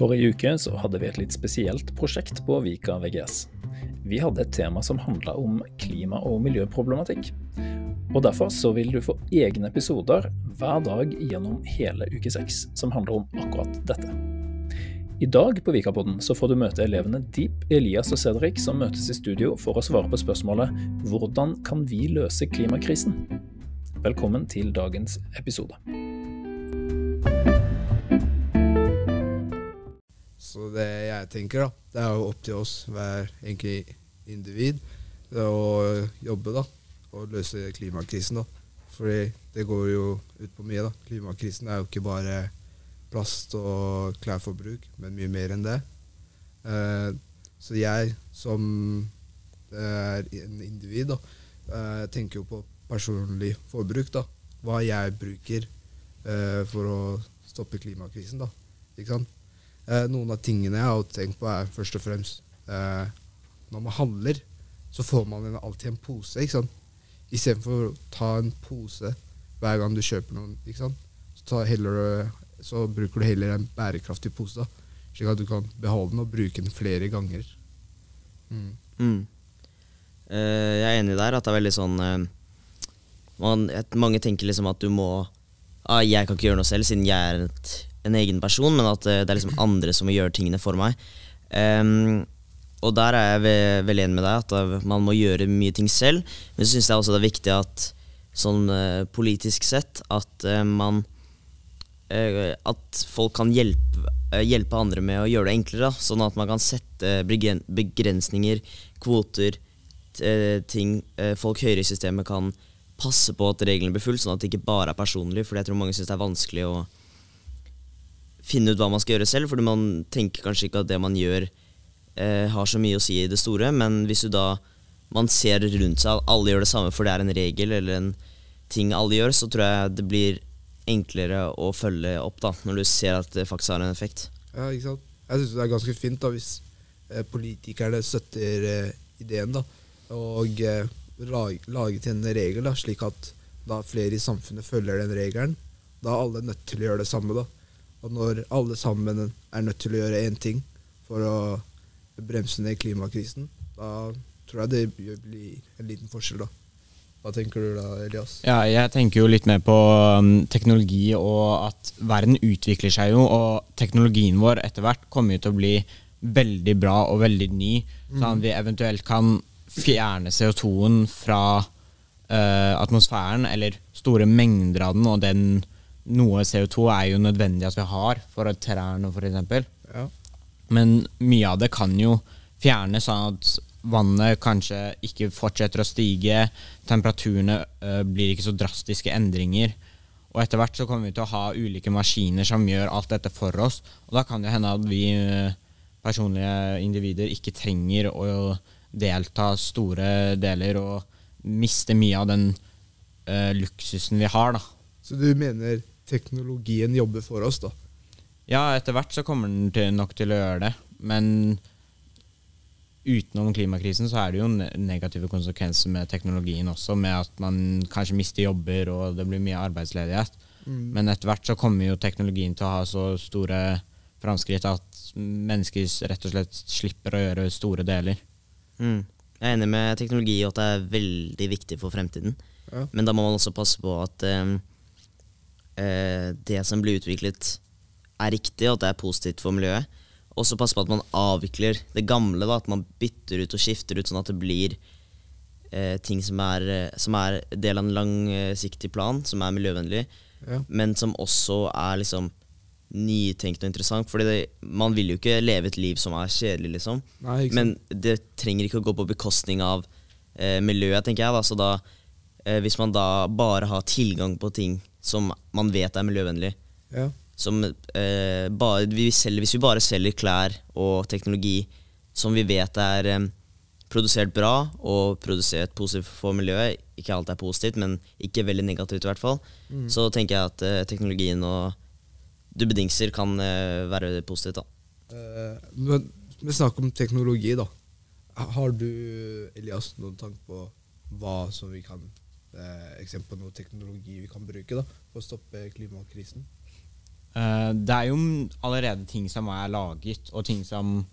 Forrige uke så hadde vi et litt spesielt prosjekt på Vika VGS. Vi hadde et tema som handla om klima- og miljøproblematikk. Og Derfor så vil du få egne episoder hver dag gjennom hele uke seks som handler om akkurat dette. I dag på Vikapodden så får du møte elevene Deep, Elias og Cedric som møtes i studio for å svare på spørsmålet 'Hvordan kan vi løse klimakrisen?' Velkommen til dagens episode. Så det jeg tenker, da, det er jo opp til oss, hver enkelt individ, å jobbe da, og løse klimakrisen. da. Fordi det går jo ut på mye. da. Klimakrisen er jo ikke bare plast og klærforbruk, men mye mer enn det. Eh, så jeg som er en individ, da, eh, tenker jo på personlig forbruk. da. Hva jeg bruker eh, for å stoppe klimakrisen. da. Ikke sant? Eh, noen av tingene jeg har tenkt på, er først og fremst eh, Når man handler, så får man en, alltid en pose. ikke sant? Istedenfor å ta en pose hver gang du kjøper noe, ikke sant? Så, heller, så bruker du heller en bærekraftig pose. da, Slik at du kan beholde den og bruke den flere ganger. Mm. Mm. Uh, jeg er enig der at det er veldig sånn uh, man, Mange tenker liksom at du må ah, Jeg kan ikke gjøre noe selv siden jeg er et, en egen person, men at eh, det er liksom andre som må gjøre tingene for meg. Um, og der er jeg ve veldig enig med deg, at eh, man må gjøre mye ting selv. Men så syns jeg også det er viktig at sånn uh, politisk sett at uh, man uh, At folk kan hjelpe, hjelpe andre med å gjøre det enklere. Sånn at man kan sette begren begrensninger, kvoter, ting folk høyere i systemet kan passe på at reglene blir fulgt, sånn at det ikke bare er personlig. For jeg tror mange syns det er vanskelig å finne ut hva man skal gjøre selv, fordi man tenker kanskje ikke at det man gjør, eh, har så mye å si i det store. Men hvis du da man ser rundt seg at alle gjør det samme for det er en regel eller en ting alle gjør, så tror jeg det blir enklere å følge opp da, når du ser at det faktisk har en effekt. Ja, ikke sant? Jeg syns det er ganske fint da, hvis eh, politikerne støtter eh, ideen da, og eh, laget en regel, da, slik at da flere i samfunnet følger den regelen. Da er alle nødt til å gjøre det samme. da. Og når alle sammen er nødt til å gjøre én ting for å bremse ned klimakrisen, da tror jeg det blir en liten forskjell. da. Hva tenker du da, Elias? Ja, jeg tenker jo litt mer på um, teknologi og at verden utvikler seg jo, og teknologien vår etter hvert kommer jo til å bli veldig bra og veldig ny, sånn at vi eventuelt kan fjerne CO2-en fra uh, atmosfæren, eller store mengder av den, og den noe CO2 er jo nødvendig at vi har for trærne, eksempel. Ja. Men mye av det kan jo fjernes sånn at vannet kanskje ikke fortsetter å stige, temperaturene øh, blir ikke så drastiske endringer. Og etter hvert så kommer vi til å ha ulike maskiner som gjør alt dette for oss. Og da kan det hende at vi øh, personlige individer ikke trenger å delta store deler og miste mye av den øh, luksusen vi har, da. Så du mener teknologien jobber for oss, da? Ja, etter hvert så kommer den til, nok til å gjøre det, men utenom klimakrisen så er det jo negative konsekvenser med teknologien også, med at man kanskje mister jobber og det blir mye arbeidsledighet. Men etter hvert så kommer jo teknologien til å ha så store framskritt at mennesker rett og slett slipper å gjøre store deler. Mm. Jeg er enig med teknologi og at det er veldig viktig for fremtiden. Ja. Men da må man også passe på at eh, det som blir utviklet, er riktig, og at det er positivt for miljøet. Også passe på at man avvikler det gamle, da, at man bytter ut og skifter ut, sånn at det blir eh, ting som er, eh, som er del av en langsiktig plan, som er miljøvennlig, Ja. men som også er liksom nytenkt og interessant. Fordi det, man vil jo ikke leve et liv som er kjedelig, liksom. Nei. Men det trenger ikke å gå på bekostning av eh, miljøet, tenker jeg. Da. Så da, eh, hvis man da bare har tilgang på ting som man vet er miljøvennlig, Ja. som eh, bare, vi selger, Hvis vi bare selger klær og teknologi som vi vet er eh, produsert bra og produsert positivt for miljøet, ikke alt er positivt, men ikke veldig negativt i hvert fall, så tenker jeg at eh, teknologien og dubbedingser kan eh, være positivt. da. Eh, men med snakk om teknologi, da. Har du, Elias, noen tanke på hva som vi kan eh, Eksempel på noe teknologi vi kan bruke da, for å stoppe klimakrisen? Eh, det er jo allerede ting som er laget, og ting som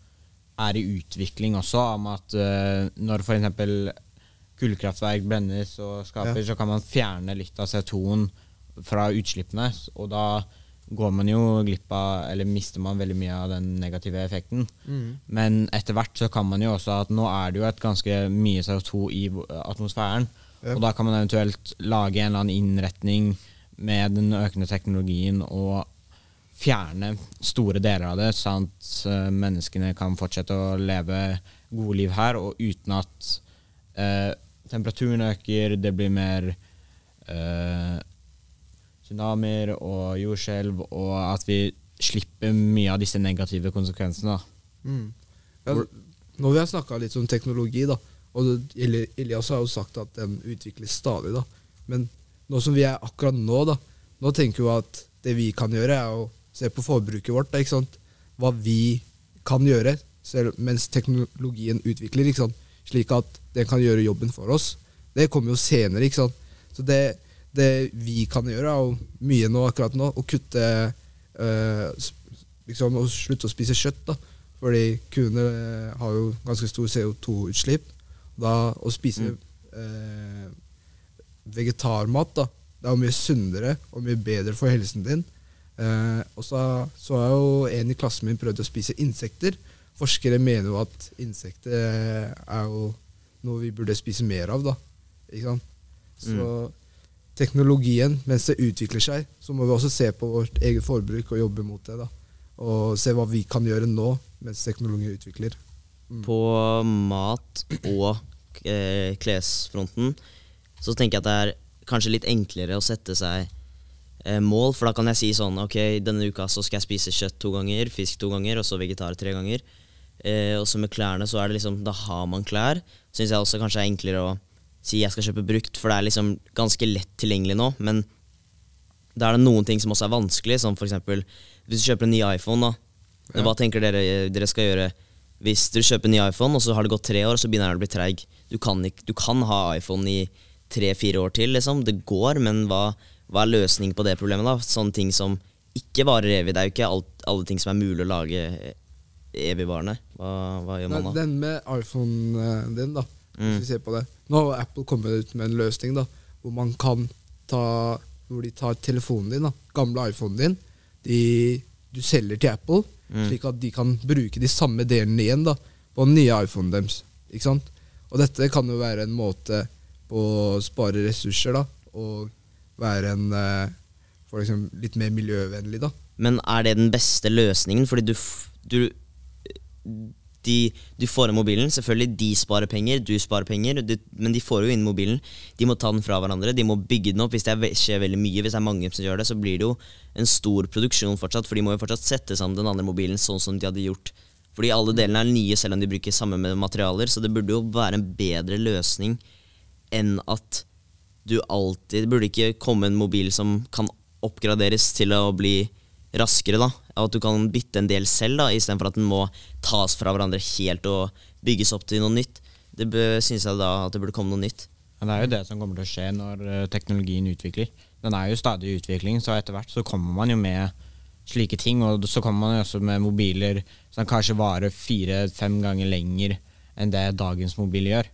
er i utvikling også, om at eh, når f.eks. kullkraftverk brennes og skaper, Ja. så kan man fjerne litt av CO2-en fra utslippene. Og da går man jo glipp av, eller mister man veldig mye av den negative effekten. Men etter hvert så kan man jo også at nå er det jo et ganske mye CO2 i atmosfæren. Og da kan man eventuelt lage en eller annen innretning med den økende teknologien og fjerne store deler av det, sånn at eh, menneskene kan fortsette å leve gode liv her, og uten at eh, temperaturen øker, det blir mer eh, tsunamier og jordskjelv, og at vi slipper mye av disse negative konsekvensene. Mm. Ja, vi har snakka litt om teknologi, da, og Elias har jo sagt at den utvikles stadig, da. Men nå som vi er akkurat nå, da, nå tenker vi at det vi kan gjøre, er å se på forbruket vårt. Da, ikke sant? Hva vi kan gjøre selv, mens teknologien utvikler, ikke sant? slik at den kan gjøre jobben for oss. Det kommer jo senere. ikke sant? Så det, det vi kan gjøre, er mye nå akkurat nå, å kutte øh, liksom, Å slutte å spise kjøtt. da fordi kuene eh, har jo ganske stor CO2-utslipp. Da å spise eh, vegetarmat da, det er jo mye sunnere og mye bedre for helsen din. Eh, og så, så har jo en i klassen min prøvd å spise insekter. Forskere mener jo at insekter eh, er jo noe vi burde spise mer av. da. Ikke sant? Så teknologien, mens det utvikler seg, så må vi også se på vårt eget forbruk og jobbe mot det. da. Og se hva vi kan gjøre nå, mens teknologien utvikler. På mat- og eh, klesfronten så tenker jeg at det er kanskje litt enklere å sette seg eh, mål, for da kan jeg si sånn Ok, denne uka så skal jeg spise kjøtt to ganger, fisk to ganger, og så vegetar tre ganger. Eh, og så med klærne så er det liksom Da har man klær. Syns jeg også kanskje er enklere å si jeg skal kjøpe brukt, for det er liksom ganske lett tilgjengelig nå. Men da er det noen ting som også er vanskelig, som eksempel hvis du kjøper en ny iPhone, da. Ja. Hva tenker dere dere skal gjøre hvis du kjøper en ny iPhone, og så har det gått tre år, så begynner den å bli treig? Du, kan du kan ha iPhone i tre-fire år til, liksom. Det går, men hva, hva er løsningen på det problemet, da? Sånne ting som ikke varer evig. Det er jo ikke alt, alle ting som er mulig å lage evigvarende. Hva, hva gjør man da? Den med iPhone din, da. Mm. Hvis vi ser på det. Nå har Apple kommet ut med en løsning da, hvor man kan ta Hvor de tar telefonen din, da, gamle iPhonen din, de, du selger til Apple, Mm. slik at de kan bruke de samme delene igjen da, på den nye iPhonen deres. Ikke sant? Og dette kan jo være en måte på å spare ressurser, da, og være en eh, for eksempel litt mer miljøvennlig, da. Men er det den beste løsningen? Fordi du, du de, du får inn mobilen. Selvfølgelig, de sparer penger, du sparer penger. Du, men de får jo inn mobilen. De må ta den fra hverandre. De må bygge den opp. Hvis det er skjer veldig mye, hvis det er mange som gjør det, så blir det jo en stor produksjon fortsatt. For de må jo fortsatt sette sammen den andre mobilen sånn som de hadde gjort. Fordi alle delene er nye, selv om de bruker samme materialer. Så det burde jo være en bedre løsning enn at du alltid Det burde ikke komme en mobil som kan oppgraderes til å bli raskere, da. At du kan bytte en del selv, da, istedenfor at den må tas fra hverandre helt og bygges opp til noe nytt. Det syns jeg da at det burde komme noe nytt. Ja, det er jo det som kommer til å skje når eh, teknologien utvikler. Den er jo stadig i utvikling, så etter hvert så kommer man jo med slike ting. Og så kommer man jo også med mobiler som kanskje varer fire-fem ganger lenger enn det dagens mobil gjør.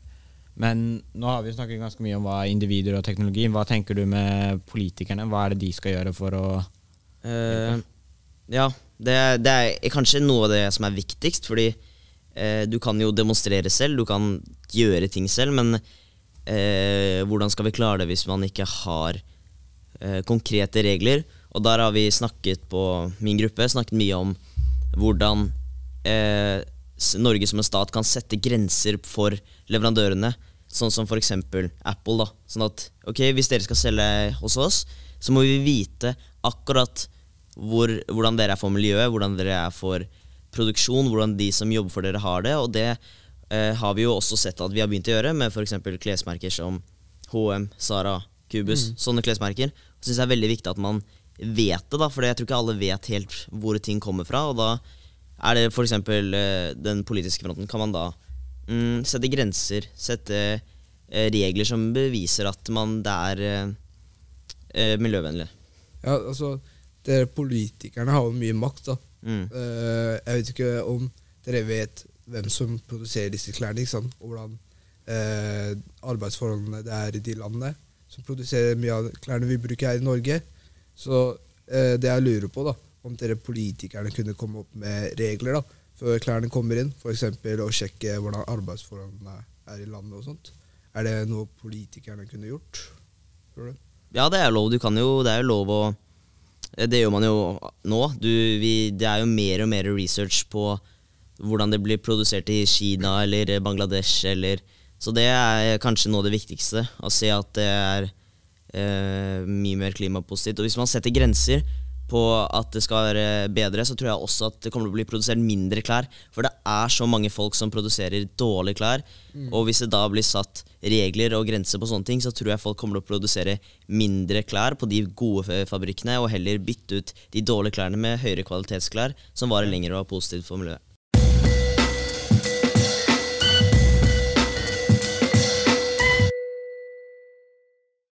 Men nå har vi snakket ganske mye om hva individer og teknologi. Hva tenker du med politikerne? Hva er det de skal gjøre for å Eh, ja, det, det er kanskje noe av det som er viktigst, fordi eh, du kan jo demonstrere selv, du kan gjøre ting selv, men eh, hvordan skal vi klare det hvis man ikke har eh, konkrete regler? Og der har vi snakket på min gruppe snakket mye om hvordan eh, Norge som en stat kan sette grenser for leverandørene. Sånn som f.eks. Apple. da Sånn at ok, hvis dere skal selge hos oss, så må vi vite akkurat hvor, hvordan dere er for miljøet, hvordan dere er for produksjon, hvordan de som jobber for dere, har det. Og det eh, har vi jo også sett at vi har begynt å gjøre med f.eks. klesmerker som HM, Sara, Cubus. Sånne klesmerker. Jeg syns jeg er veldig viktig at man vet det, da, for jeg tror ikke alle vet helt hvor ting kommer fra. Og da er det f.eks. Eh, den politiske fronten. Kan man da mm, sette grenser, sette eh, regler som beviser at man det er eh, eh, miljøvennlig? Ja, altså, dere politikerne har mye makt, da. Mm. Eh, jeg vet ikke om dere vet hvem som produserer disse klærne, ikke sant? og hvordan eh, arbeidsforholdene det er i de landene som produserer mye av klærne vi bruker her i Norge. Så eh, det jeg lurer på, da, om dere politikerne kunne komme opp med regler da, før klærne kommer inn, f.eks. å sjekke hvordan arbeidsforholdene er i landet og sånt. Er det noe politikerne kunne gjort? Tror du? Ja, det er lov. Du kan jo, det er jo lov å eh, Det gjør man jo nå. Du, vi, det er jo mer og mer research på hvordan det blir produsert i Kina eller Bangladesh eller Så det er kanskje av det viktigste. Å se at det er eh, mye mer klimapositivt. Og hvis man setter grenser på at det skal være bedre, så tror jeg også at det kommer til å bli produsert mindre klær. For det er så mange folk som produserer dårlige klær. Og hvis det da blir satt regler og grenser på sånne ting, så tror jeg folk kommer til å produsere mindre klær på de gode fabrikkene, og heller bytte ut de dårlige klærne med høyere kvalitetsklær som varer lenger og er positivt for miljøet.